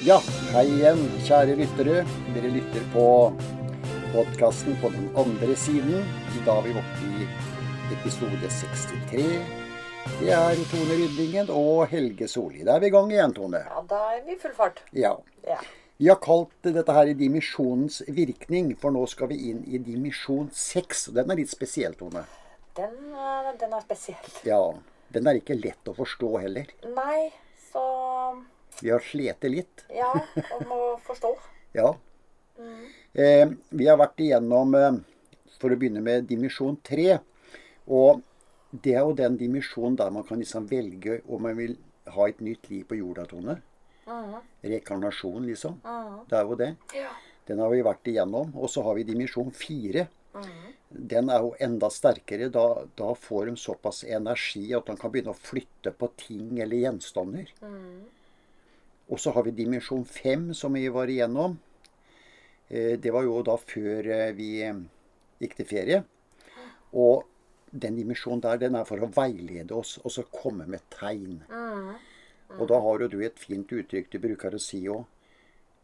Ja, hei igjen, kjære lyttere. Dere lytter på podkasten på den andre siden. I dag er vi oppe i episode 63. Det er Tone Ryddingen og Helge Solli. Da er vi i gang igjen, Tone. Ja, da er vi i full fart. Ja. Ja. Vi har kalt dette her dimisjonens virkning, for nå skal vi inn i dimisjon 6. Og den er litt spesiell, Tone. Den, eh, den er spesiell. Ja, den er ikke lett å forstå heller. Nei, så Vi har slitt litt. Ja, om å forstå. Ja. Eh, vi har vært igjennom, eh, for å begynne med dimensjon tre. Og det er jo den dimensjonen der man kan liksom velge om man vil ha et nytt liv på jorda, Tone. Rekarnasjon, liksom. Det er jo det. Ja. Den har vi vært igjennom. Og så har vi dimensjon fire. Mm. Den er jo enda sterkere. Da, da får de såpass energi at de kan begynne å flytte på ting eller gjenstander. Og så har vi dimensjon 5, som vi var igjennom. Eh, Det var jo da før eh, vi eh, gikk til ferie. Og den dimensjonen der, den er for å veilede oss, og så komme med tegn. Og da har jo du et fint uttrykk du bruker å si òg.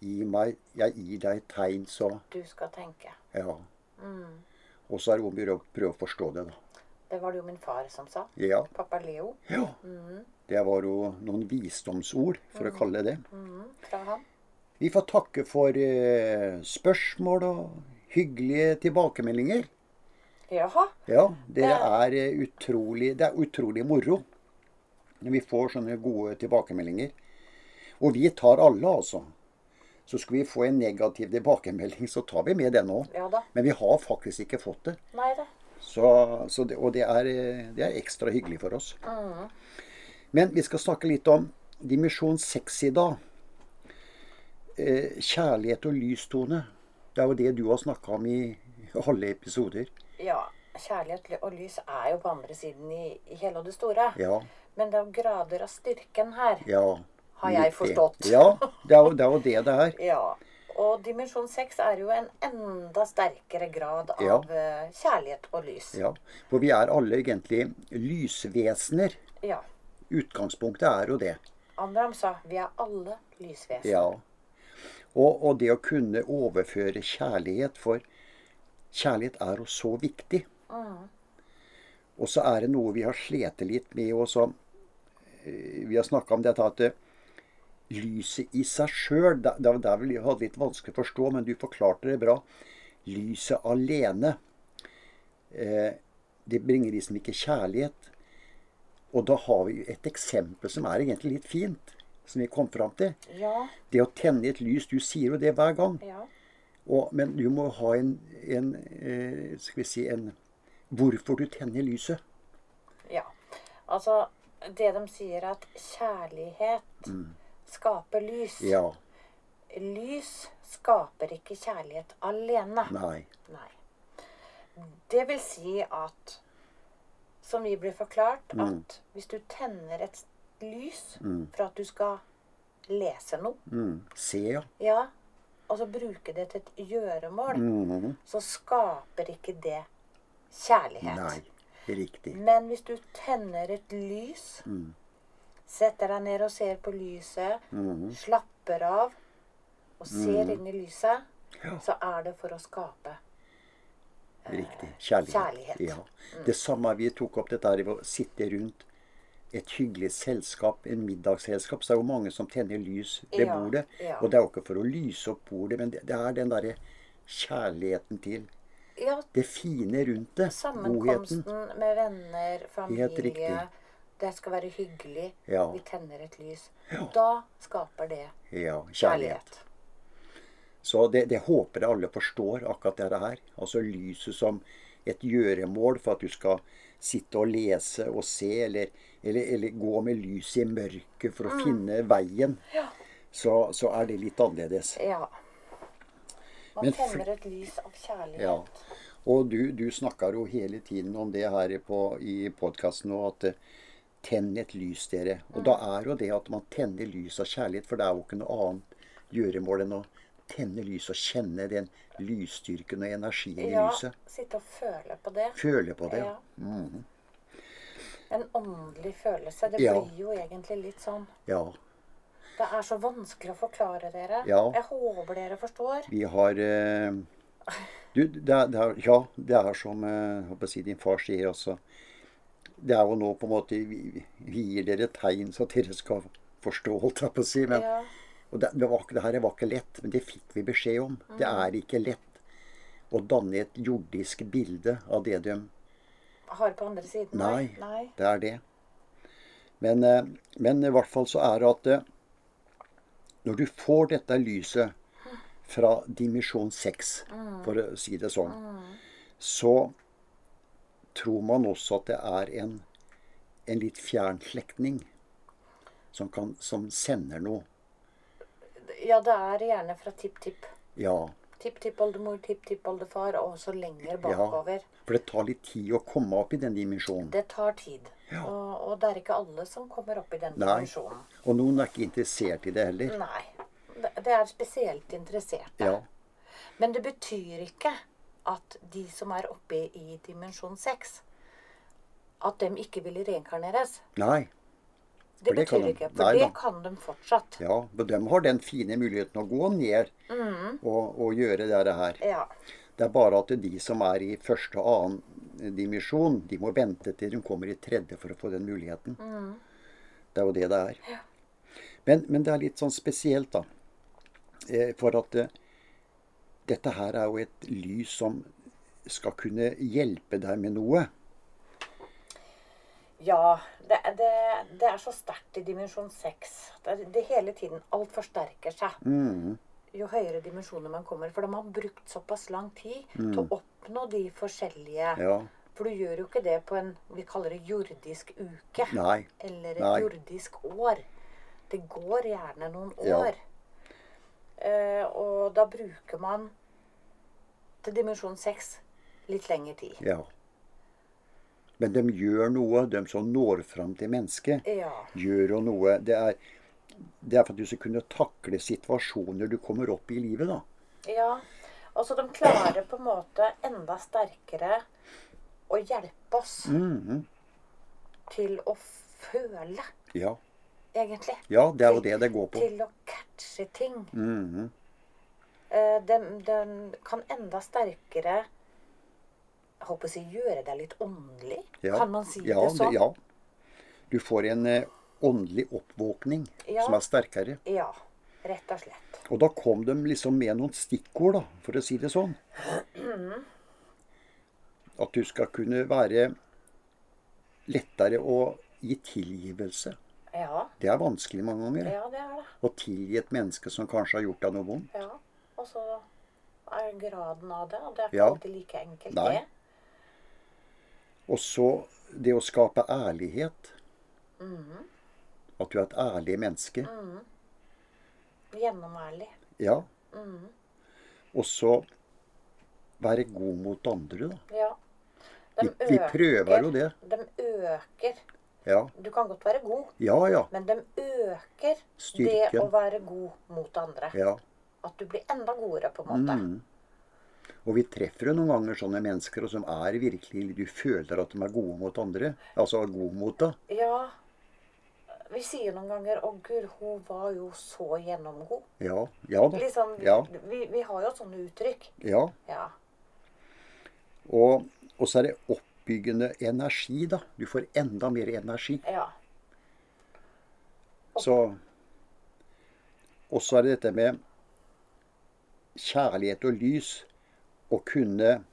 Gi meg, jeg gir deg tegn, så Du skal tenke. Ja. Og så er det om å prøve å forstå det, da. Det var det jo min far som sa. Ja. Pappa Leo. ja. Det var jo noen visdomsord, for å kalle det. Mm, fra han. Vi får takke for eh, spørsmål og hyggelige tilbakemeldinger. Jaha. Ja, det er eh, utrolig, det er utrolig moro når vi får sånne gode tilbakemeldinger. Og vi tar alle, altså. Så skal vi få en negativ tilbakemelding, så tar vi med den òg. Ja. Men vi har faktisk ikke fått det. Nei da. Så, så det, og det er, eh, det er ekstra hyggelig for oss. Men vi skal snakke litt om dimensjon seks i dag. Eh, kjærlighet og lystone. Det er jo det du har snakka om i alle episoder. Ja. Kjærlighet og lys er jo på andre siden i, i hele og det store. Ja. Men det er jo grader av styrken her. ja Har jeg forstått. det. Ja, det er, jo, det er jo det det er. Ja. Og dimensjon seks er jo en enda sterkere grad av Ja. eh, kjærlighet og lys. Ja, For vi er alle egentlig lysvesener. Ja. Utgangspunktet er jo det. Amram sa vi er alle lysvesener. Ja. Og, og det å kunne overføre kjærlighet, for kjærlighet er jo så viktig. Og så er det noe vi har slitt litt med også. eh, Vi har snakka om dette at lyset i seg sjøl Det det der vi hadde litt vanskelig å forstå, men du forklarte det bra. Lyset alene, eh, det bringer liksom ikke kjærlighet. Og da har vi et eksempel som er egentlig litt fint, som vi kom fram til. Ja. Det å tenne et lys Du sier jo det hver gang. ja. Og, men du må ha en, en eh, Skal vi si en Hvorfor du tenner lyset. Ja. Altså, det de sier at kjærlighet skaper lys. Mm. Ja. Lys skaper ikke kjærlighet alene. Nei. Nei. Det vil si at, som vi blir forklart, Mm. at hvis du tenner et lys for at du skal lese noe, Mm. Se, ja. ja, og så bruke det til et gjøremål, Mhm. så skaper ikke det kjærlighet. Nei. Riktig. Men hvis du tenner et lys, Mm. Setter deg ned og ser på lyset, Mhm. slapper av og ser Mm. inn i lyset, Ja. så er det for å skape Riktig. Kjærlighet. kjærlighet. Ja. Det samme vi tok opp dette her å sitte rundt et hyggelig selskap, en middagsselskap. Så det er jo mange som tenner lys ved Ja, bordet. ja. Og det er jo ikke for å lyse opp bordet, men det, det er den derre kjærligheten til Ja, det fine rundt det. Godheten. sammenkomsten med venner, familie. riktig. Det skal være hyggelig. Ja. Vi tenner et lys. Ja. Da skaper det Ja, kjærlighet. kjærlighet. Så det, det håper jeg alle forstår, akkurat dette her. Altså lyset som et gjøremål for at du skal sitte og lese og se, eller, eller, eller gå med lyset i mørket for å finne veien. Ja. Så, så er det litt annerledes. ja. Man Men tenner et lys av kjærlighet. Ja. Og du, du snakker jo hele tiden om det her på, i podkasten nå, at tenn et lys, dere. Og da er jo det at man tenner lys av kjærlighet, for det er jo ikke noe annet gjøremål enn å tenne lys og kjenne den lysstyrken og energien i lyset. Ja, sitte og føle på det. Føle på det. Ja. Ja. En åndelig følelse. Det Ja. blir jo egentlig litt sånn. ja. Det er så vanskelig å forklare dere. Ja. Jeg håper dere forstår. Vi har eh, du, det er, det er, Ja, det er som eh, din far sier også. Det er jo nå på en måte Vi, vi gir dere tegn så dere skal forstå, holdt jeg på å si. Men, Ja. og det, det, var, det her var ikke lett, men det fikk vi beskjed om. Det Mm. er ikke lett å danne et jordisk bilde av det de Har på andre siden? Nei. Nei. Det er det. Men, eh, men i hvert fall så er det at eh, når du får dette lyset fra dimensjon 6, for å si det sånn, så tror man også at det er en, en litt fjern slektning som, kan, som sender noe. Ja, det er gjerne fra tipp-tipp. Ja. Tipp-tippoldemor, tipp-tippoldefar og så lenger bakover. Ja, For det tar litt tid å komme opp i den dimensjonen. Det tar tid. Ja. Og, og det er ikke alle som kommer opp i den Nei. dimensjonen. Og noen er ikke interessert i det heller. Nei. Det, det er spesielt interesserte. Ja. Men det betyr ikke at de som er oppe i dimensjon 6, at de ikke vil reinkarneres. Nei. Det det betyr de. ikke. For Nei det kan de fortsatt. Ja, men de har den fine muligheten å gå ned og, og gjøre dette her. Ja. Det er bare at de som er i første og annen dimensjon, de må vente til de kommer i tredje for å få den muligheten. Det er jo det det er. Men, men det er litt sånn spesielt, da. Eh, For at eh, dette her er jo et lys som skal kunne hjelpe deg med noe. Ja, det, det, det er så sterkt i dimensjon 6. Det, det hele tiden Alt forsterker seg. Jo høyere dimensjoner man kommer. For de har brukt såpass lang tid til å oppnå de forskjellige Ja. For du gjør jo ikke det på en vi kaller det jordisk uke. Nei. Eller et Nei. jordisk år. Det går gjerne noen år. Eh, og da bruker man til dimensjon 6 litt lengre tid. Ja. Men de gjør noe, de som når fram til mennesket. Ja. gjør jo noe det er, det er for at du skal kunne takle situasjoner du kommer opp i livet, da. Ja. Altså, de klarer på en måte enda sterkere å hjelpe oss Mhm. til å føle, Ja. Egentlig. ja, det er jo det det går på. Til å catche ting. Mm -hmm. uh, den, den kan enda sterkere jeg håper å si, gjøre deg litt åndelig. Ja. Kan man si ja, det sånn? ja. Du får en uh, åndelig oppvåkning Ja. som er sterkere. Ja, rett og slett. Og da kom de liksom med noen stikkord, da, for å si det sånn. At du skal kunne være lettere å gi tilgivelse. Ja, Det er vanskelig mange ganger. ja det er det. Å tilgi et menneske som kanskje har gjort deg noe vondt. Ja. Og så er graden av det, og det er ikke Ja. alltid like enkelt, Nei. det. Og så det å skape ærlighet. Mhm. At du er et ærlig menneske. Gjennomærlig. Ja. Mhm. Og så være god mot andre, da. Ja. Vi, vi prøver jo det. De øker. Ja. Du kan godt være god, Ja, ja. men de øker det å være god mot andre. ja. At du blir enda godere, på en måte. Mm. Og vi treffer jo noen ganger sånne mennesker og som er virkelig Du føler at de er gode mot andre. Altså er gode mot deg. Ja. Vi sier noen ganger 'Å, gud, hun var jo så gjennomgod'. Ja. Ja da. Liksom, vi, Ja. vi, vi har jo sånne uttrykk. Ja. Ja. Og, og så er det oppbyggende energi, da. Du får enda mer energi. ja. Så Og så er det dette med kjærlighet og lys. Å kunne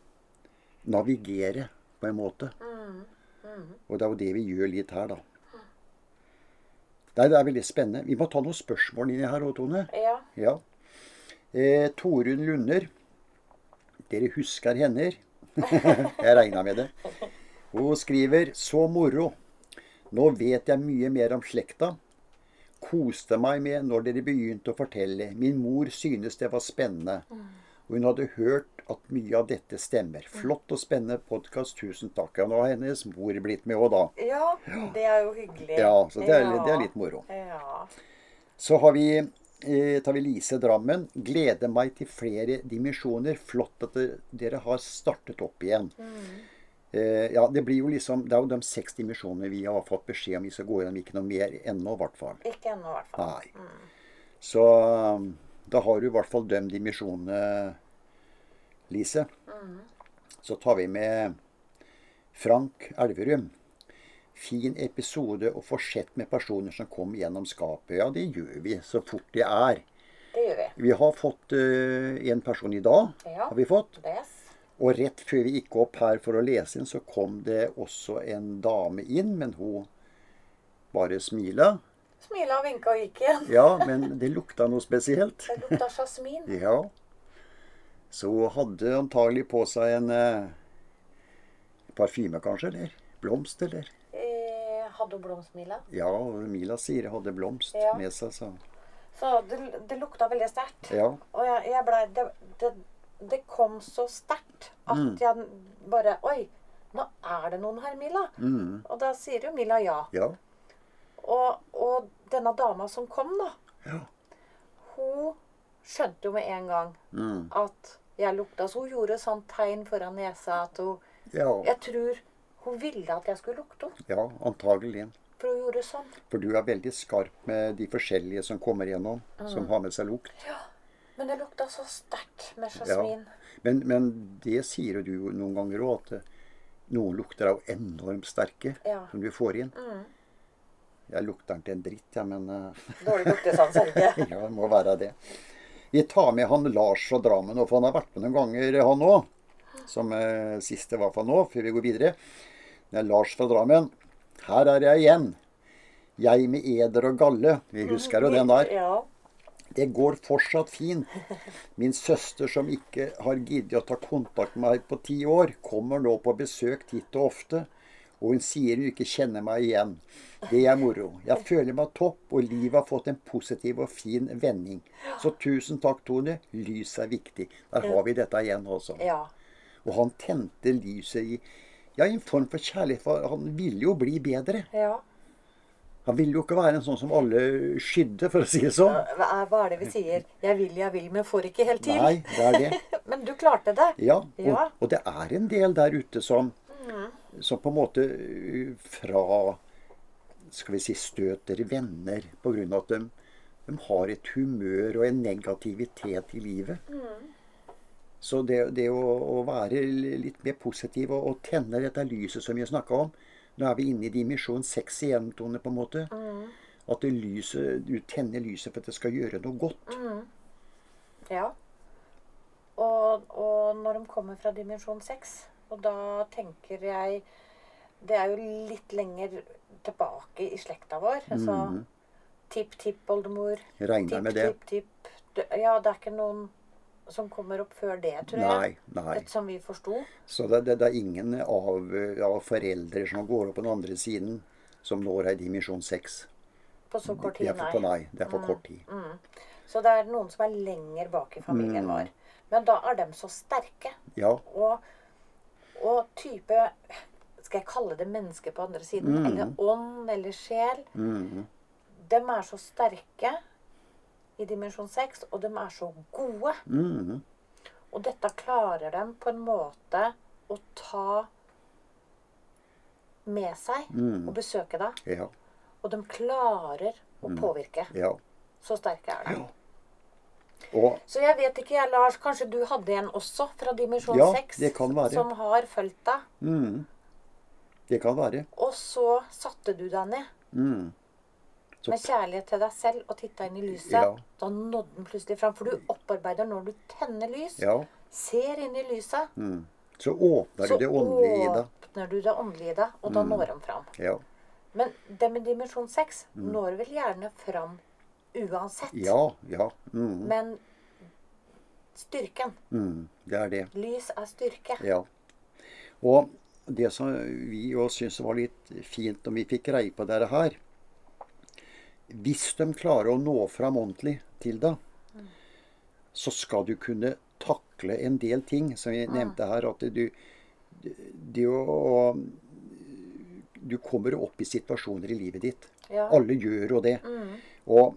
navigere på en måte. Og det er jo det vi gjør litt her, da. Nei, det er veldig spennende. Vi må ta noen spørsmål inni her òg, Tone. Ja. Ja. Eh, Torunn Lunder. Dere husker henne? Jeg regna med det. Hun skriver 'Så moro'. Nå vet jeg mye mer om slekta. Koste meg med når dere begynte å fortelle. Min mor synes det var spennende. Og hun hadde hørt at mye av dette stemmer. Flott og spennende podkast. Tusen takk. Ja, nå har hennes mor blitt med òg, da. ja, det er jo hyggelig. Ja, så det er, det er litt moro. Ja. Så har vi, tar vi Lise Drammen. Gleder meg til flere dimensjoner. Flott at dere har startet opp igjen. Eh, ja, det blir jo liksom Det er jo de seks dimensjonene vi har fått beskjed om vi skal gå gjennom. Ikke noe mer ennå, i hvert fall. Ikke ennå, i hvert fall. Nei. Så um, da har du i hvert fall de dimensjonene, Lise. Så tar vi med Frank Elverum. Fin episode og forsett med personer som kom gjennom skapet. Ja, det gjør vi så fort det er. Det gjør vi. Vi har fått uh, en person i dag. Ja. har vi fått. Yes. Og rett før vi gikk opp her for å lese inn, så kom det også en dame inn, men hun bare smila. Smila og vinka og gikk igjen. Ja, men det lukta noe spesielt. Det lukta sjasmin. Ja. Så hun hadde antagelig på seg en uh, parfyme, kanskje, eller blomst, eller? Hadde hun blomstmila? Ja, Mila sier hun hadde blomst Ja. med seg, så Så det, det lukta veldig sterkt. Ja. Og jeg, jeg ble det, det, det kom så sterkt at Mm. jeg bare Oi, nå er det noen her, Mila. Mm. Og da sier jo Mila ja. Ja. Og, og denne dama som kom, da, Ja. hun skjønte jo med en gang Mm. at jeg lukta. Så hun gjorde sånn tegn foran nesa at hun Ja. Jeg tror hun ville at jeg skulle lukte henne. ja, antagelig. For hun gjorde sånn. For du er veldig skarp med de forskjellige som kommer gjennom, Mm. som har med seg lukt. Ja, Men det lukta så sterkt med jasmin. Men, men det sier jo du noen ganger òg, at eh, noen lukter er jo enormt sterke Ja. som du får inn. Mm. Jeg lukter ikke en dritt, jeg, men eh, Dårlig luktesans, er ja, det må være det. Vi tar med han Lars fra Drammen, for han har vært med noen ganger, han òg. Som eh, siste, i hvert fall nå, før vi går videre. Det er Lars fra Drammen. Her er jeg igjen. Jeg med eder og galle. Vi husker jo den der. Det går fortsatt fint. Min søster som ikke har giddet å ta kontakt med meg på ti år, kommer nå på besøk titt og ofte. Og hun sier hun ikke kjenner meg igjen. Det er moro. Jeg føler meg topp, og livet har fått en positiv og fin vending. Så tusen takk, Tone. Lys er viktig. Der har vi dette igjen også. Og han tente lyset i ja, i en form for kjærlighet. For han ville jo bli bedre. ja. Han ville jo ikke være en sånn som alle skydde, for å si det sånn. Hva er, det vi sier? Jeg vil, jeg vil, men får ikke helt til. Nei, det er det. Men du klarte det. Ja, og, Ja. og det er en del der ute som, som på en måte uh, fra skal vi si, støter venner av at de, de har et humør og en negativitet i livet. Så det, det å, å være litt mer positiv og, og tenne dette lyset som vi snakka om Nå er vi inne i dimensjon seks igjen, Tone, på en måte. At det lyset, du tenner lyset for at det skal gjøre noe godt. Ja. Og, og når de kommer fra dimensjon 6, og da tenker jeg Det er jo litt lenger tilbake i slekta vår. Altså tipp-tipp-oldemor. Regner med det. Tipp-tipp-tipp Ja, det er ikke noen som kommer opp før det, tror jeg. Nei, nei. Som vi forsto. Så det, det, det er ingen av, av foreldre som går opp på den andre siden, som når ei dimensjon seks. På så kort tid, nei. nei, det er for kort tid. Så det er noen som er lenger bak i Mm. familien vår. Men da er de så sterke. Ja. Og, og type Skal jeg kalle det menneske på andre siden? Mm. Eller ånd eller sjel? mhm, De er så sterke i dimensjon 6, og de er så gode. mhm, Og dette klarer de på en måte å ta med seg Mm. og besøke deg. ja. Og de klarer å påvirke. Mm. Ja. Så sterke er de. Ja. Og Så jeg vet ikke, jeg, Lars, kanskje du hadde en også fra dimensjon Ja, 6 det kan være. som har fulgt deg. Mm. Det kan være. Og så satte du deg ned Mm. Så- med kjærlighet til deg selv og titta inn i lyset. Ja. Da nådde den plutselig fram. For du opparbeider når du tenner lys, Ja. ser inn i lyset, Mm. Så åpner så du det åndelige i deg. åpner du det åndelige i deg, og da når han fram. Ja. Men det med dimensjon 6 når vel gjerne fram uansett. Mm. Ja. Ja. mhm, Men styrken mhm, Det er det. Lys er styrke. Ja. Og det som vi jo syns var litt fint om vi fikk greie på dette her Hvis de klarer å nå fram ordentlig til deg, så skal du kunne takle en del ting, som vi nevnte her. At du Det å Du kommer opp i situasjoner i livet ditt. Ja. Alle gjør jo det. Og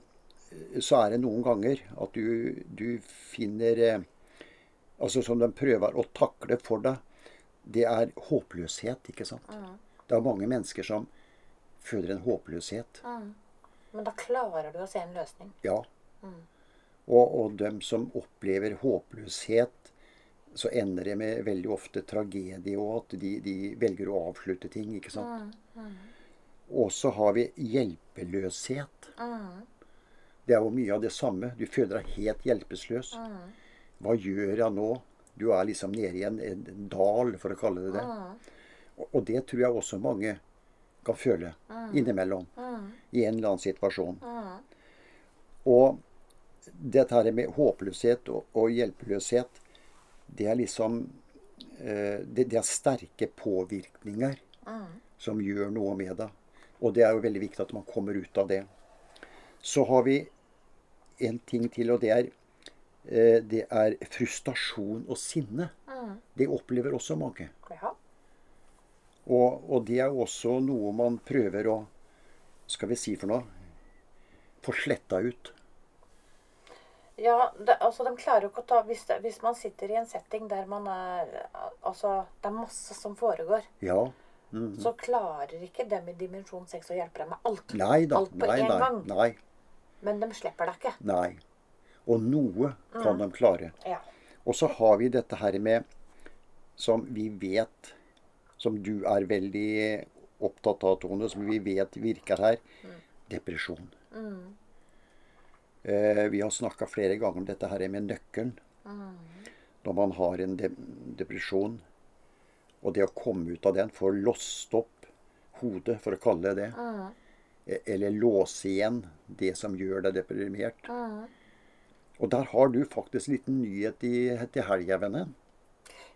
så er det noen ganger at du, du finner eh, Altså som de prøver å takle for deg. det er håpløshet, ikke sant? Det er mange mennesker som føler en håpløshet. Men da klarer du å se en løsning. Ja. Og, og dem som opplever håpløshet, så ender det med veldig ofte tragedie, og at de, de velger å avslutte ting. ikke sant? Og så har vi hjelpeløshet. Det er jo mye av det samme. Du føler deg helt hjelpeløs. Hva gjør jeg nå? Du er liksom nede i en, en dal, for å kalle det det. Og, og det tror jeg også mange kan føle innimellom. I en eller annen situasjon. Og dette her med håpløshet og, og hjelpeløshet, det er liksom eh, det, det er sterke påvirkninger som gjør noe med det. Og det er jo veldig viktig at man kommer ut av det. Så har vi en ting til, og det er, eh, det er frustrasjon og sinne. Det opplever også mange. Og, og det er jo også noe man prøver å Skal vi si for noe? Få sletta ut. Ja, det, altså de klarer jo ikke å ta hvis, det, hvis man sitter i en setting der man er Altså, det er masse som foregår. Ja. Mhm. Så klarer ikke dem i dimensjon 6 å hjelpe deg med alt. Nei da. alt på Nei, én nei. gang. Nei. Men de slipper deg ikke. Nei. Og noe kan de klare. Ja. Og så har vi dette her med Som vi vet Som du er veldig opptatt av, Tone, som vi vet virker her. Depresjon. Eh, vi har snakka flere ganger om dette her med nøkkelen. Når man har en de depresjon, og det å komme ut av den, få låst opp hodet, for å kalle det det. eh, Eller låse igjen det som gjør deg deprimert. Og der har du faktisk en liten nyhet i, til helga, vennen.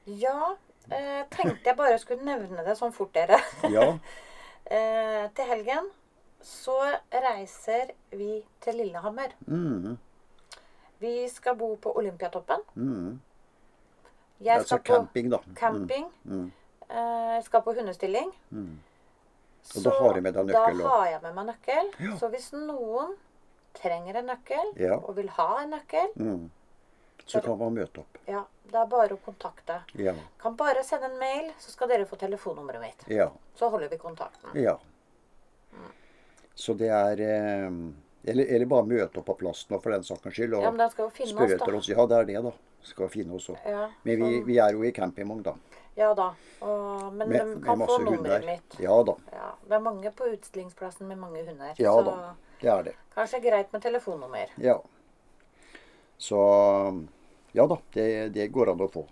Ja, eh, tenkte jeg bare skulle nevne det sånn fort, dere. Ja. eh, til helgen så reiser vi til Lillehammer. Mm, Vi skal bo på Olympiatoppen. mm. Jeg Altså skal på camping, da. camping. Mm, Eh, skal på hundestilling. mm. Og da har jeg med deg nøkkel, Da da. har jeg med meg nøkkel. Ja. Så hvis noen trenger en nøkkel, Ja. og vil ha en nøkkel, Mm. Så kan man møte opp. ja, det er bare å kontakte. Ja. Kan bare sende en mail, så skal dere få telefonnummeret mitt. Ja. Så holder vi kontakten. ja. Så det er eh, eller, eller bare møte opp på plassen for den saks skyld. Og Ja, men den skal jo finne spørre oss, da. oss. Ja, det er det, da. Skal finne oss òg. Ja, Men vi, vi er jo i campingvogn, da. ja da. Og, men Med, de kan få nummeret mitt. Ja da. Ja, det er mange på utstillingsplassen med mange hunder. Ja så da. Det er det. kanskje greit med telefonnummer. Ja. Så Ja da. Det, det går an å få.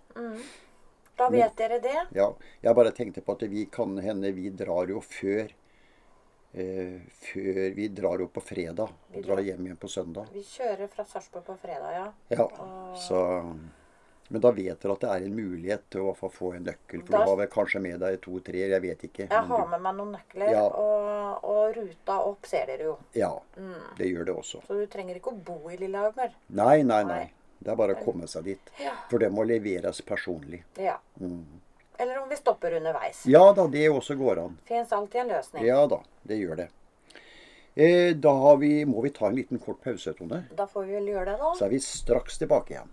Da vet dere det. Ja. Jeg bare tenkte på at vi kan hende vi drar jo før eh, Før vi drar opp på fredag. Og drar hjem igjen på søndag. Vi kjører fra Sarpsborg på fredag, ja. Ja. Så Men da vet dere at det er en mulighet til å få en nøkkel. For Da- du har vel kanskje med deg to-tre, jeg vet ikke. Jeg har du- med meg noen nøkler, Ja. og, og ruta opp ser dere jo. Ja. Det gjør det også. Så du trenger ikke å bo i Lillehammer. Nei, nei, nei. Det er bare å komme seg dit. Ja. For det må leveres personlig. ja. Eller om vi stopper underveis. Mm. Ja da, det også går an. Fins alltid en løsning. Ja da, det gjør det. Eh, da har vi, må vi ta en liten kort pause, Tone. Da får vi vel gjøre det, da. Så er vi straks tilbake igjen.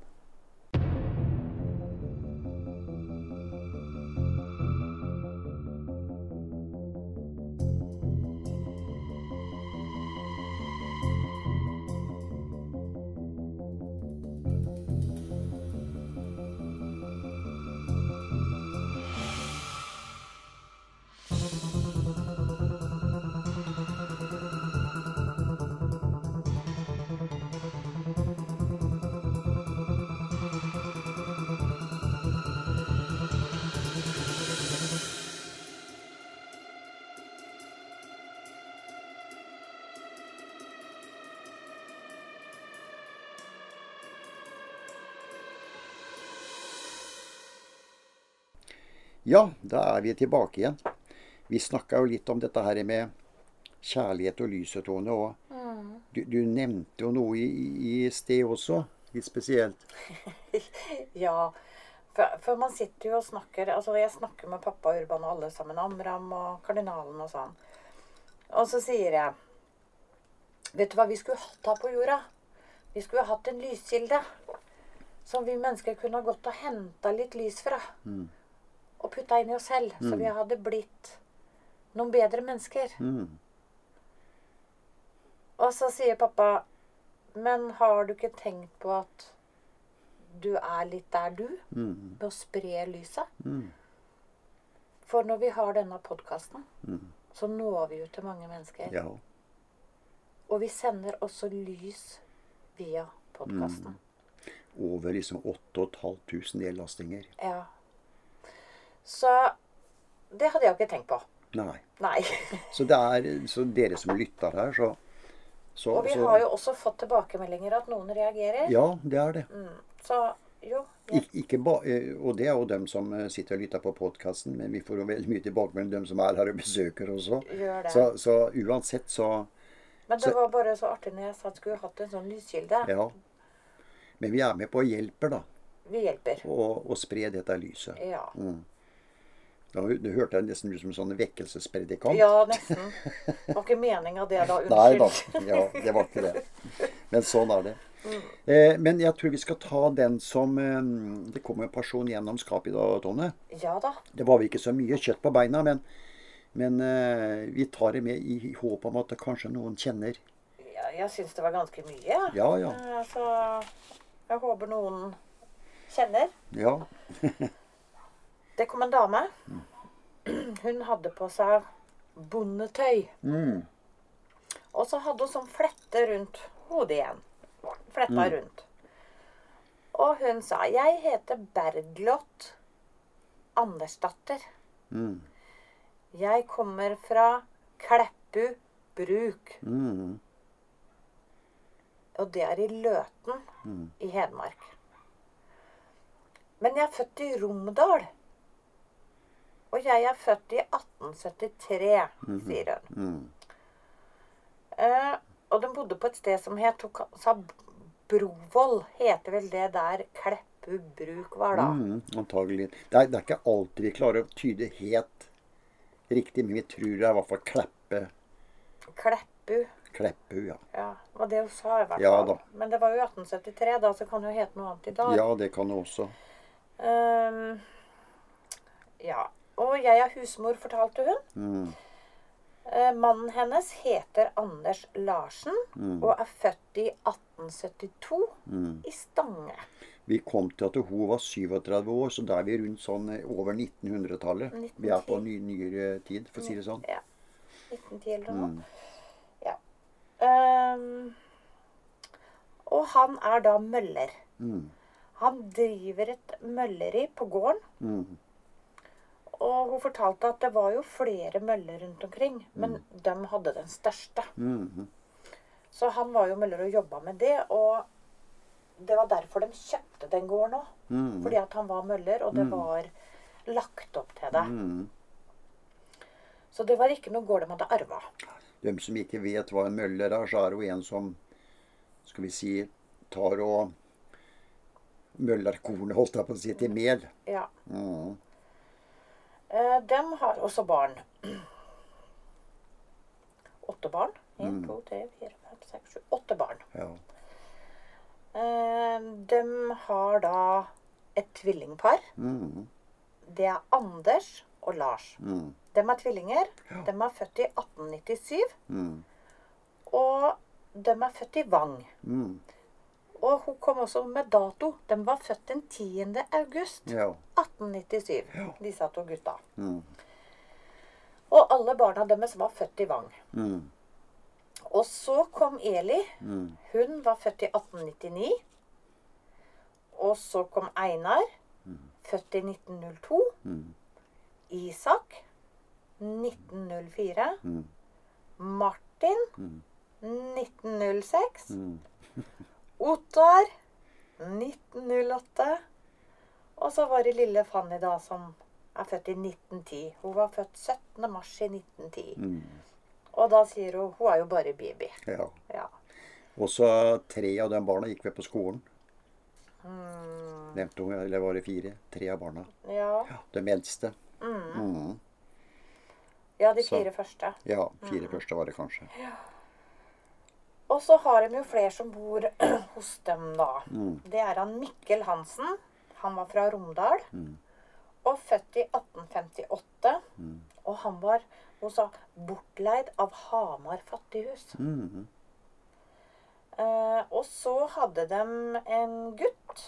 Ja, da er vi tilbake igjen. Vi snakka jo litt om dette her med kjærlighet og lysetone. Og du, du nevnte jo noe i, i sted også, litt spesielt. Ja. For, for man sitter jo og snakker Altså, jeg snakker med pappa Urban og alle sammen. Amram og kardinalen og sånn. Og så sier jeg Vet du hva vi skulle hatt her på jorda? Vi skulle hatt en lyskilde. Som vi mennesker kunne ha gått og henta litt lys fra. Og putta inn i oss selv. Så vi hadde blitt noen bedre mennesker. Mm. Og så sier pappa Men har du ikke tenkt på at du er litt der, du? Mm. Med å spre lyset? Mm. For når vi har denne podkasten, så når vi ut til mange mennesker. Ja. Og vi sender også lys via podkasten. Over liksom 8500 nedlastinger. Ja. Så det hadde jeg jo ikke tenkt på. Nei. Nei. Så det er så dere som lytter her, så, så, Og vi så har jo også fått tilbakemeldinger at noen reagerer. Ja, det er det. Mm. Så jo. Ja. Ik ikke ba, eh, og det er jo dem som eh, sitter og lytter på podkasten, men vi får jo veldig mye tilbakemelding dem som er her og besøker også. Gjør det. Så, så uansett så Men det var bare så artig når jeg sa at skulle hatt en sånn lyskilde. Ja. Men vi er med på å hjelpe, da. Vi hjelper. Å og spre dette lyset. Ja. Da, du hørte jeg nesten ut som en sånn vekkelsespredikant. Ja, nesten. Det var ikke meninga det, da. Unnskyld. Nei da. Ja, det var ikke det. Men sånn er det. Eh, men jeg tror vi skal ta den som eh, Det kom en person gjennom skapet i dag, Tone. Ja da. Det var vel ikke så mye kjøtt på beina, men, men eh, vi tar det med i håp om at det kanskje noen kjenner. Ja, jeg syns det var ganske mye. Ja, ja. Eh, Så jeg håper noen kjenner. Ja. Det kom en dame. Hun hadde på seg bondetøy. Mm. Og så hadde hun sånn flette rundt hodet igjen. Fletta rundt. Og hun sa 'Jeg heter Bergljot Andersdatter. Mm. Jeg kommer fra Kleppu bruk.' Mm. Og det er i Løten i Hedmark. Men jeg er født i Romedal. Og jeg er født i 1873, sier hun. Mm. Eh, og de bodde på et sted som het Brovoll. Heter vel det der Kleppu bruk var, da. Mm, antagelig. Det er, det er ikke alltid vi klarer å tyde helt riktig, men vi tror det er i hvert fall Kleppe. Kleppu. Kleppu, ja. Ja, og var det hun sa i hvert fall. Ja da. Men det var jo i 1873, da, så kan det jo hete noe annet i dag. Ja, det kan det også. Ehm, ja. Og jeg er husmor, fortalte hun. Mm. Eh, mannen hennes heter Anders Larsen Mm. og er født i 1872 Mm. i Stange. Vi kom til at hun var 37 år, så da er vi rundt sånn eh, over 1900-tallet. Vi er på ny, nyere tid, for å si det sånn. Ja. 1910 eller noe. Mm. Ja. Um, og han er da møller. Mm. Han driver et mølleri på gården. Mm. Og hun fortalte at det var jo flere møller rundt omkring, men de hadde den største. Mm. Så han var jo møller og jobba med det, og det var derfor de kjøpte den gården òg. Mm. Fordi at han var møller, og det var lagt opp til det. Mm. Så det var ikke noe gård de hadde arva. De som ikke vet hva en møller er, så er det jo en som skal vi si tar og møller kornet, holdt jeg på å si, til mel. Ja. Mm. Eh, dem har også barn. Åtte barn. En, to, tre, fire, fem, seks, sju. Åtte barn. Ja. Eh, de har da et tvillingpar. Mm. Det er Anders og Lars. Mm. De er tvillinger. De er født i 1897. Mm. Og de er født i Vang. Mm. Og hun kom også med dato. De var født den 10. august Ja. 1897, disse to gutta. Mm. Og alle barna deres var født i Vang. Mm. Og så kom Eli. Mm. Hun var født i 1899. Og så kom Einar, født i 1902. Mm. Isak 1904. Mm. Martin Mm. 1906. Mm. Ottar 1908. Og så var det lille Fanny, da, som er født i 1910. Hun var født 17. mars i 1910. Mm. Og da sier hun hun er jo bare baby. Ja. Ja. Og så tre av de barna gikk ved på skolen. Mm, Nevnte hun, eller var det fire? Tre av barna. ja. Ja, De eldste. Mm. ja, de Så. fire første. Ja, fire første var det kanskje. Ja. Og så har de jo flere som bor hos dem, da. Mm. Det er han Mikkel Hansen. Han var fra Romdal. Mm. Og født i 1858. Mm. Og han var, hun sa, bortleid av Hamar fattighus. Mm. Eh, og så hadde de en gutt.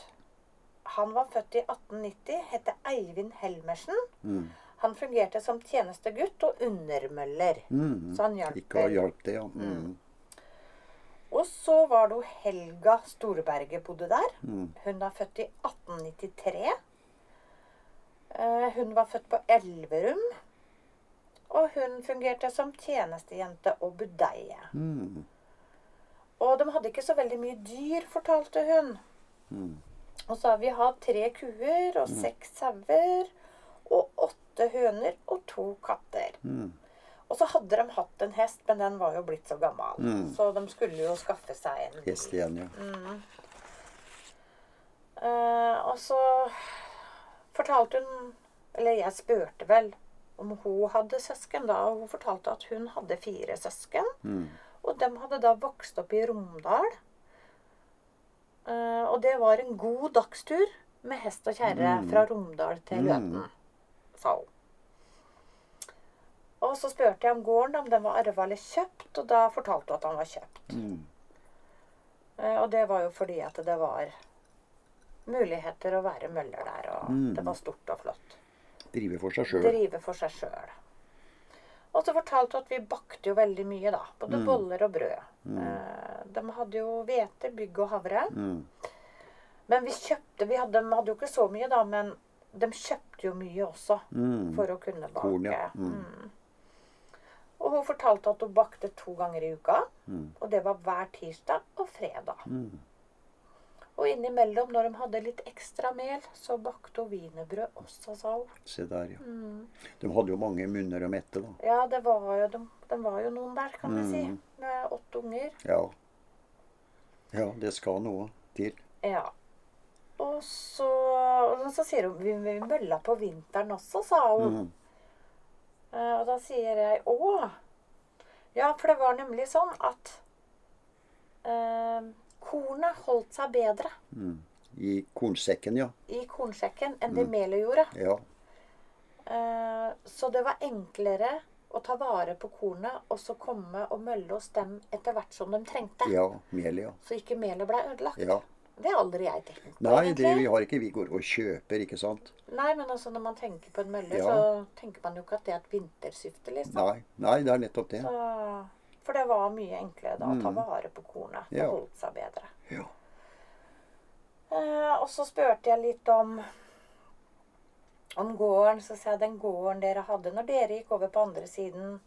Han var født i 1890, het Eivind Helmersen. Mm. Han fungerte som tjenestegutt og undermøller. Mm. Så han hjalp Ikke å hjelpe det, ja. Mm. Og så var det Helga Storberget bodde der. Mm. Hun er født i 1893. Eh, Hun var født på Elverum. Og hun fungerte som tjenestejente og budeie. Mm. Og de hadde ikke så veldig mye dyr, fortalte hun. Mm. Og så har vi hatt tre kuer og seks sauer og åtte høner og to katter. Mm. Og så hadde de hatt en hest, men den var jo blitt så gammel. Mm. Så de skulle jo skaffe seg en. Hest igjen, ja. Eh, og så fortalte hun Eller jeg spurte vel om hun hadde søsken da, og hun fortalte at hun hadde fire søsken. Mm. Og de hadde da vokst opp i Romdal. Uh, og det var en god dagstur med hest og kjerre Mm. fra Romdal til Løten, sa hun. Og så spurte jeg om gården, om den var arva eller kjøpt, og da fortalte hun at den var kjøpt. Mm. Eh, Og det var jo fordi at det var muligheter å være møller der, og Mm. det var stort og flott. Drive for seg sjøl. Drive for seg sjøl. Og så fortalte hun at vi bakte jo veldig mye, da. Både Mm. boller og brød. Mm. De hadde jo hvete, bygg og havre. Mm. Men vi kjøpte vi hadde, De hadde jo ikke så mye, da, men de kjøpte jo mye også Mm. for å kunne bake. Korn, ja. Mm. Mm. Og hun fortalte at hun bakte to ganger i uka. Mm. Og det var hver tirsdag og fredag. Mm. Og innimellom, når de hadde litt ekstra mel, så bakte hun wienerbrød også, sa hun. Se der, ja. Mm. De hadde jo mange munner å mette, da. Ja, det var jo, de, de var jo noen der, kan du si. Mm. Med åtte unger. Ja. Ja, det skal noe til. Ja. Og så, og så sier hun vi, vi mølla på vinteren også, sa hun. Eh, Og da sier jeg å. Ja, for det var nemlig sånn at eh, kornet holdt seg bedre Mm. I kornsekken, ja. i kornsekken enn det Mm. melet gjorde. Ja. Eh, Så det var enklere å ta vare på kornet og så komme og mølle hos dem etter hvert som de trengte. Ja. Melet, ja. Så ikke melet ble ødelagt. Ja. Det har aldri jeg tenkt på. Nei, det vi har ikke vi går og kjøper, ikke sant? Nei, men altså når man tenker på en mølle, Ja. så tenker man jo ikke at det er et vintersyfte, liksom. Nei, nei, det er nettopp det. Så, for det var mye enklere da å ta Mm. vare på kornet. Det Ja. holdt seg bedre. Ja. Eh, og så spurte jeg litt om om gården. Så sa jeg den gården dere hadde når dere gikk over på andre siden,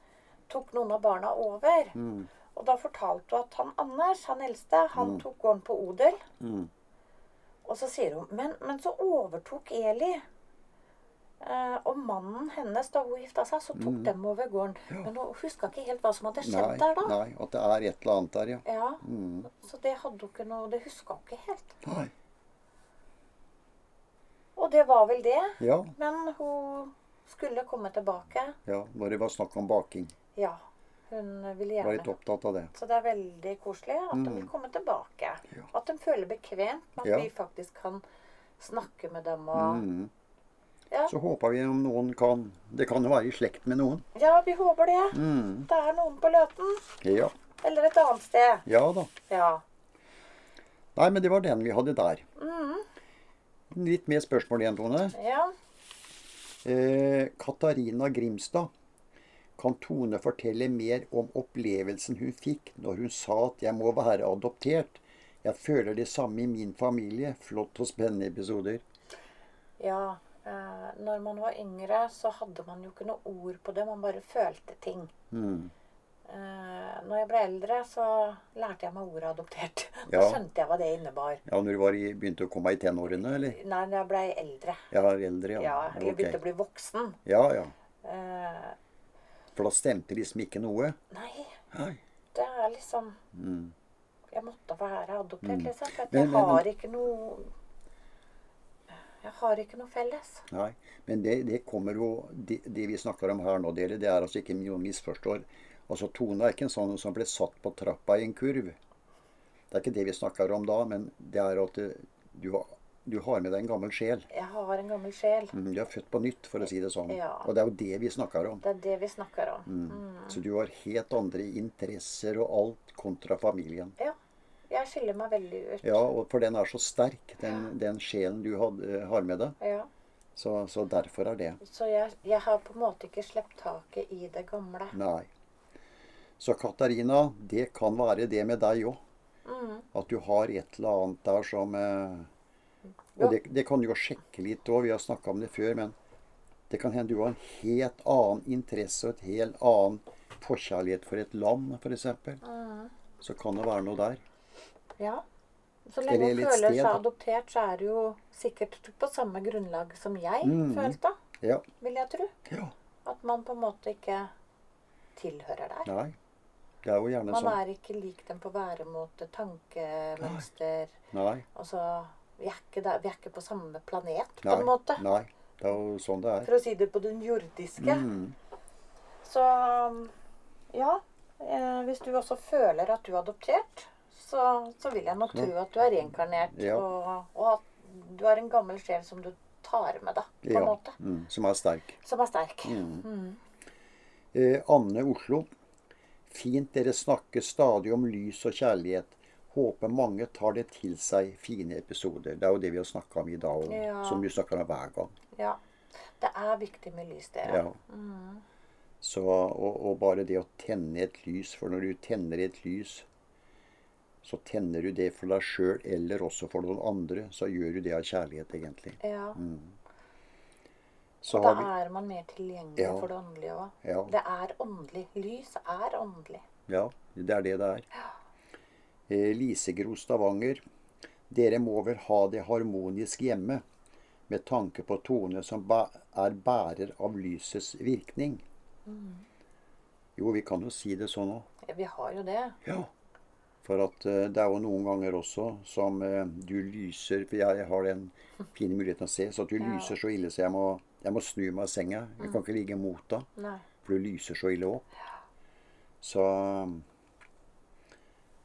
tok noen av barna over. Mm. Og da fortalte hun at han Anders, han eldste, han Mm. tok gården på odel. Mm. Og så sier hun men, men så overtok Eli. Eh, og mannen hennes, da hun gifta seg, så tok Mm. dem over gården. Men hun huska ikke helt hva som hadde skjedd Nei, der da. nei, at det er et eller annet der, ja. Ja, Mm. Så det hadde hun ikke noe Det huska hun ikke helt. Nei. Og det var vel det. Ja, Men hun skulle komme tilbake. ja, når det var snakk om baking. Ja, hun ville Var litt opptatt av det. Så det er veldig koselig at de Mm. vil komme tilbake. Ja. At de føler bekvemt med at Ja. vi faktisk kan snakke med dem og Mm. Ja. Så håper vi om noen kan Det kan jo være i slekt med noen. Ja, vi håper det. Mm. Det er noen på Løten. Ja. Eller et annet sted. Ja da. Ja. Nei, men det var den vi hadde der. Mm. Litt mer spørsmål igjen, Tone. Ja. Eh, Katarina Grimstad. Kan Tone fortelle mer om opplevelsen hun fikk når hun sa at 'jeg må være adoptert'? Jeg føler det samme i min familie. Flott og spennende episoder. Ja. Eh, når man var yngre, så hadde man jo ikke noe ord på det. Man bare følte ting. Mm. Eh, når jeg ble eldre, så lærte jeg meg ordet 'adoptert'. Da Ja. skjønte jeg hva det innebar. Ja, når du var i, begynte å komme i tenårene, eller? Nei, når jeg ble eldre. Ja, eldre, ja. Ja, eller begynte begynte å bli voksen. Ja, ja. Eh, For da stemte liksom ikke noe? nei, Nei. det er liksom Mm. Jeg måtte være adoptert, Mm. liksom. For Men- jeg men- har ikke noe Jeg har ikke noe felles. Nei. Men det, det kommer jo det, det vi snakker om her nå, dere, det er altså ikke noen misforstår. Altså Tone er ikke en sånn som ble satt på trappa i en kurv. Det er ikke det vi snakker om da, men det er at du var du har med deg en gammel sjel. Jeg har en gammel sjel. Mm, Du er født på nytt, for å si det sånn. Ja. Og det er jo det vi snakker om. Det er det vi snakker om. Mm. Så du har helt andre interesser og alt kontra familien. Ja. Jeg skiller meg veldig ut. Ja, og for den er så sterk, den, den sjelen du had, har med deg. Ja. Så, så derfor er det. Så jeg, jeg har på en måte ikke sluppet taket i det gamle. Nei. Så Katarina, det kan være det med deg òg. Mm. At du har et eller annet der som eh, Ja. Og det, det kan du jo sjekke litt òg, vi har snakka om det før, men det kan hende du har en helt annen interesse og et helt annen forkjærlighet for et land, f.eks. Mm. Så kan det være noe der. Ja. Så lenge hun føler seg adoptert, så er det jo sikkert på samme grunnlag som jeg mm. følte, Ja. vil jeg tro. ja. At man på en måte ikke tilhører der. Nei. Det er jo gjerne Man sånn. er ikke lik dem på væremåte, tankemønster Nei. Altså, vi er, ikke der, vi er ikke på samme planet, på Nei. en måte. Nei. Det er jo sånn det er. For å si det på den jordiske. Mm. Så ja. Eh, hvis du også føler at du er adoptert, så, så vil jeg nok tro at du er reinkarnert. Ja. Og, og at du er en gammel sjel som du tar med deg, på en måte. Mm. Som er sterk. Som er sterk. Mm. Eh, Anne Oslo. Fint dere snakker stadig om lys og kjærlighet. Håper mange tar det til seg. Fine episoder. Det er jo det vi har snakka om i dag, og Ja. som du snakker om hver gang. Ja. Det er viktig med lys, dere. Ja. Så, og, og bare det å tenne et lys. For når du tenner et lys, så tenner du det for deg sjøl eller også for noen andre. Så gjør du det av kjærlighet, egentlig. Ja. Mm. Så Og da vi er man mer tilgjengelig Ja. for det åndelige òg. Ja. Det er åndelig. Lys er åndelig. Ja, det er det det er. Eh, Lisegro Stavanger. Dere må vel ha det harmonisk hjemme, med tanke på Tone som er bærer av lysets virkning. Jo, vi kan jo si det sånn òg. Ja, Vi har jo det. Ja. For at eh, det er jo noen ganger også som eh, du lyser For jeg, har den fine muligheten å se. Så at du Ja. lyser så ille så jeg må, jeg må snu meg i senga. Jeg kan ikke ligge mot deg. For du lyser så ille opp. Så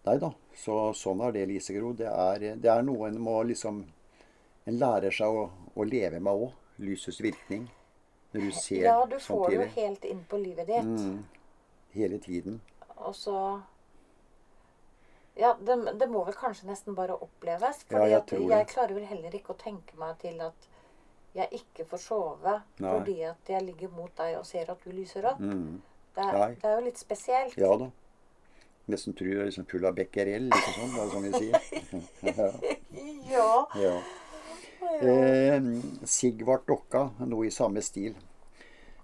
Nei da. Så sånn er det, Lisegro. Det er, det er noe en må liksom En lærer seg å, å leve med òg. Lysets virkning. Når du ser Ja, du får det jo helt inn på livet ditt. Mm, hele tiden. Og så Ja, det, det må vel kanskje nesten bare oppleves. Ja, Fordi jeg jeg klarer vel heller ikke å tenke meg til at jeg ikke får sove Nei. fordi at jeg ligger mot deg og ser at du lyser opp. Mm. Det, er, det er jo litt spesielt. Ja da. Nesten tror jeg er liksom av becquerel, ikke sånn. Det er sånn vi sier. Ja. ja. Eh, Sigvart Dokka, noe i samme stil.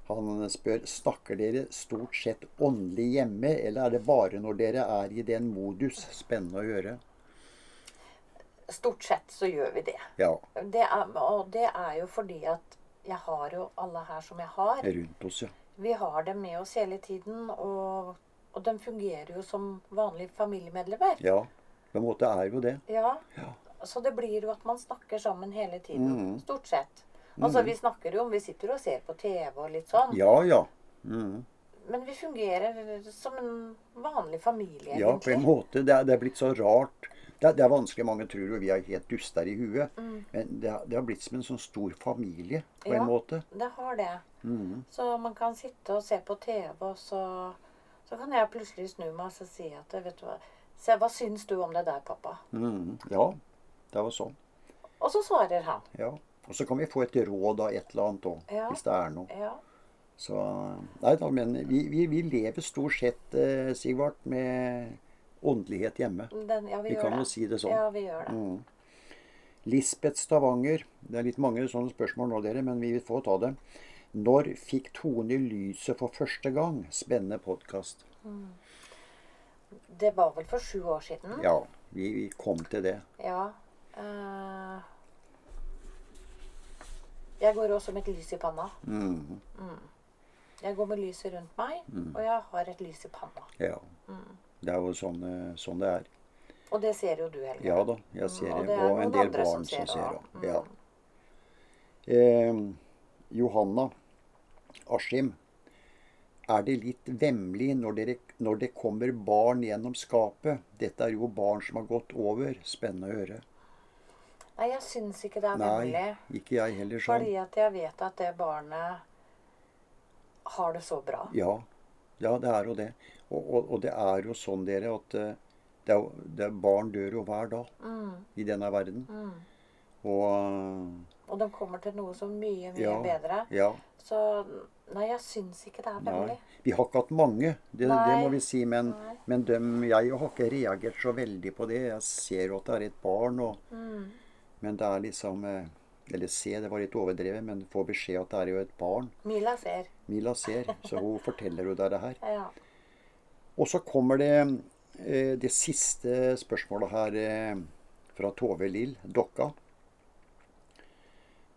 Han spør snakker dere stort sett åndelig hjemme, eller er det bare når dere er i den modus? Spennende å høre. Stort sett så gjør vi det. Ja, det er, og det er jo fordi at jeg har jo alle her som jeg har. rundt oss, ja. Vi har dem med oss hele tiden, og, og de fungerer jo som vanlige familiemedlemmer. Ja, på en måte er jo det. Ja. Ja. Så det blir jo at man snakker sammen hele tiden. Mm. Stort sett. Altså, vi snakker jo om Vi sitter og ser på TV og litt sånn. Ja, ja. Mm. Men vi fungerer som en vanlig familie, Ja, på en måte. Det er, det er blitt så rart. Det er, det er vanskelig. Mange tror jo vi er helt duster i huet. Mm. Men det, har- det har blitt som en sånn stor familie, på Ja. en måte. Ja, Det har det. Mm. Så man kan sitte og se på TV, og så, så kan jeg plutselig snu meg og så si at vet du hva, se, hva syns du om det der, pappa? Mm. Ja, det var sånn. Og så svarer han. Ja. Og så kan vi få et råd av et eller annet òg, Ja. hvis det er noe. Ja. Så Nei da, men vi, vi, vi lever stort sett, eh, Sigvart, med åndelighet hjemme. Den, ja, vi, Vi kan jo si det sånn. Ja, vi gjør det. Mm. Lisbeth Stavanger. Det er litt mange sånne spørsmål nå, dere, men vi får ta det. Når fikk Tone lyset for første gang? Spennende podkast. Det var vel for sju år siden. Ja, vi, vi kom til det. Ja. Uh, jeg går også med et lys i panna. Mm. Jeg går med lyset rundt meg, og jeg har et lys i panna. Ja. Det er jo sånn, eh, sånn det er. Og det ser jo du, Helge. Ja da, jeg ser Mm, det. Og en del barn som ser det. Ja. Eh, Johanna Askim. Er det litt vemmelig når, dere, når det kommer barn gjennom skapet? Dette er jo barn som har gått over. Spennende å høre. Nei, jeg syns ikke det er Nei, vemmelig. ikke jeg heller sånn. Fordi at jeg vet at det barnet har det så bra. Ja, ja, det er jo det. Og, og, og det er jo sånn, dere, at eh, det er, det er barn dør jo hver dag Mm, i denne verden. mm. Og Og de kommer til noe så mye, mye Ja. bedre. ja, Så nei, jeg syns ikke det er nei. Vi har ikke hatt mange, det, det må vi si. Men, men dem, jeg har ikke reagert så veldig på det. Jeg ser jo at det er et barn, og, Mm. men det er liksom eh, Eller se, det var litt overdrevet, men få beskjed at det er jo et barn. Mila ser. Mila ser, så hun forteller jo deg det her. Ja. Og så kommer det eh, det siste spørsmålet her eh, fra Tove Lill, Dokka.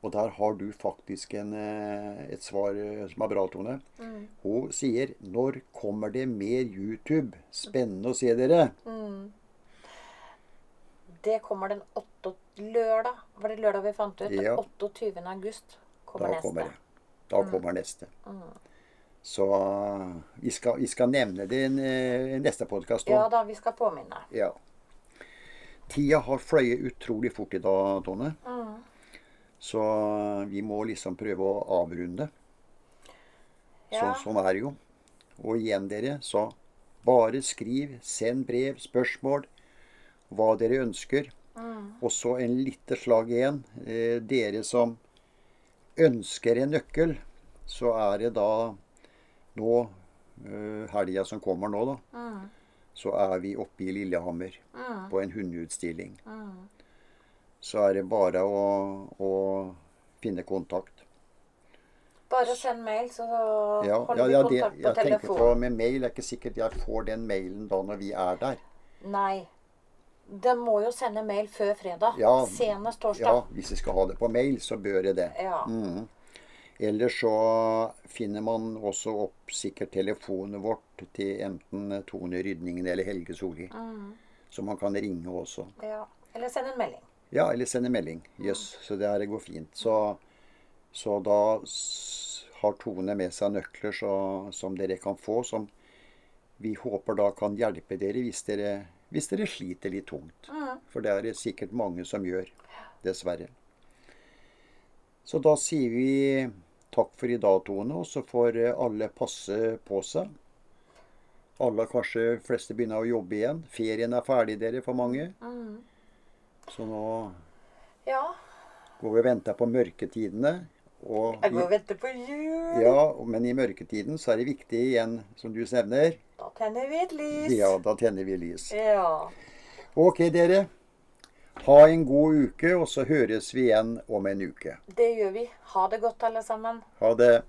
Og der har du faktisk en, eh, et svar eh, som er bra, Tone. Mm. Hun sier 'Når kommer det mer YouTube? Spennende å se dere'. Mm. Det kommer den 8. lørdag. Var det lørdag vi fant ut? Ja. 28. august kommer Da neste. kommer det. Da kommer neste. Så eh, vi skal, vi skal nevne det i eh, neste podkast Ja da, vi skal påminne. Ja. Tida har fløyet utrolig fort i dag, Tone. Mm. Så vi må liksom prøve å avrunde. Ja. Så, sånn er det jo. Og igjen, dere, så bare skriv, send brev, spørsmål, hva dere ønsker. Mm. Og så en lite slag igjen. Eh, dere som ønsker en nøkkel, så er det da nå eh, helga som kommer nå, da, Mm. så er vi oppe i Lillehammer Mm. på en hundeutstilling. Mm. Så er det bare å, å finne kontakt. Bare send mail, så holder ja, ja vi det, kontakt på jeg tenker telefon. på med mail. Er ikke sikkert jeg får den mailen da når vi er der. Nei. De må jo sende mail før fredag. Ja. Senest Ja. Hvis jeg skal ha det på mail, så bør jeg det. Ja. Mm. Ellers så finner man også opp sikkert telefonen vårt til enten Tone Rydningen eller Helge Solli. Mm. Så man kan ringe også. ja. Eller sende en melding. Ja, eller sende melding. Jøss, så det her går fint. Så, så da har Tone med seg nøkler så, som dere kan få, som vi håper da kan hjelpe dere hvis dere, hvis dere sliter litt tungt. Mm. For det er det sikkert mange som gjør, dessverre. Så da sier vi takk for i dag, Tone, og så får eh, alle passe på seg. Alle, kanskje fleste, begynner å jobbe igjen. Ferien er ferdig, dere, for mange. Så nå Ja. går vi og venter på mørketidene. Og Jeg går og venter på jul. ja, men i mørketiden så er det viktig igjen, som du nevner, Da tenner vi et lys. ja, da tenner vi lys. Ja. Ok, dere. Ha en god uke, og så høres vi igjen om en uke. Det gjør vi. Ha det godt, alle sammen. Ha det.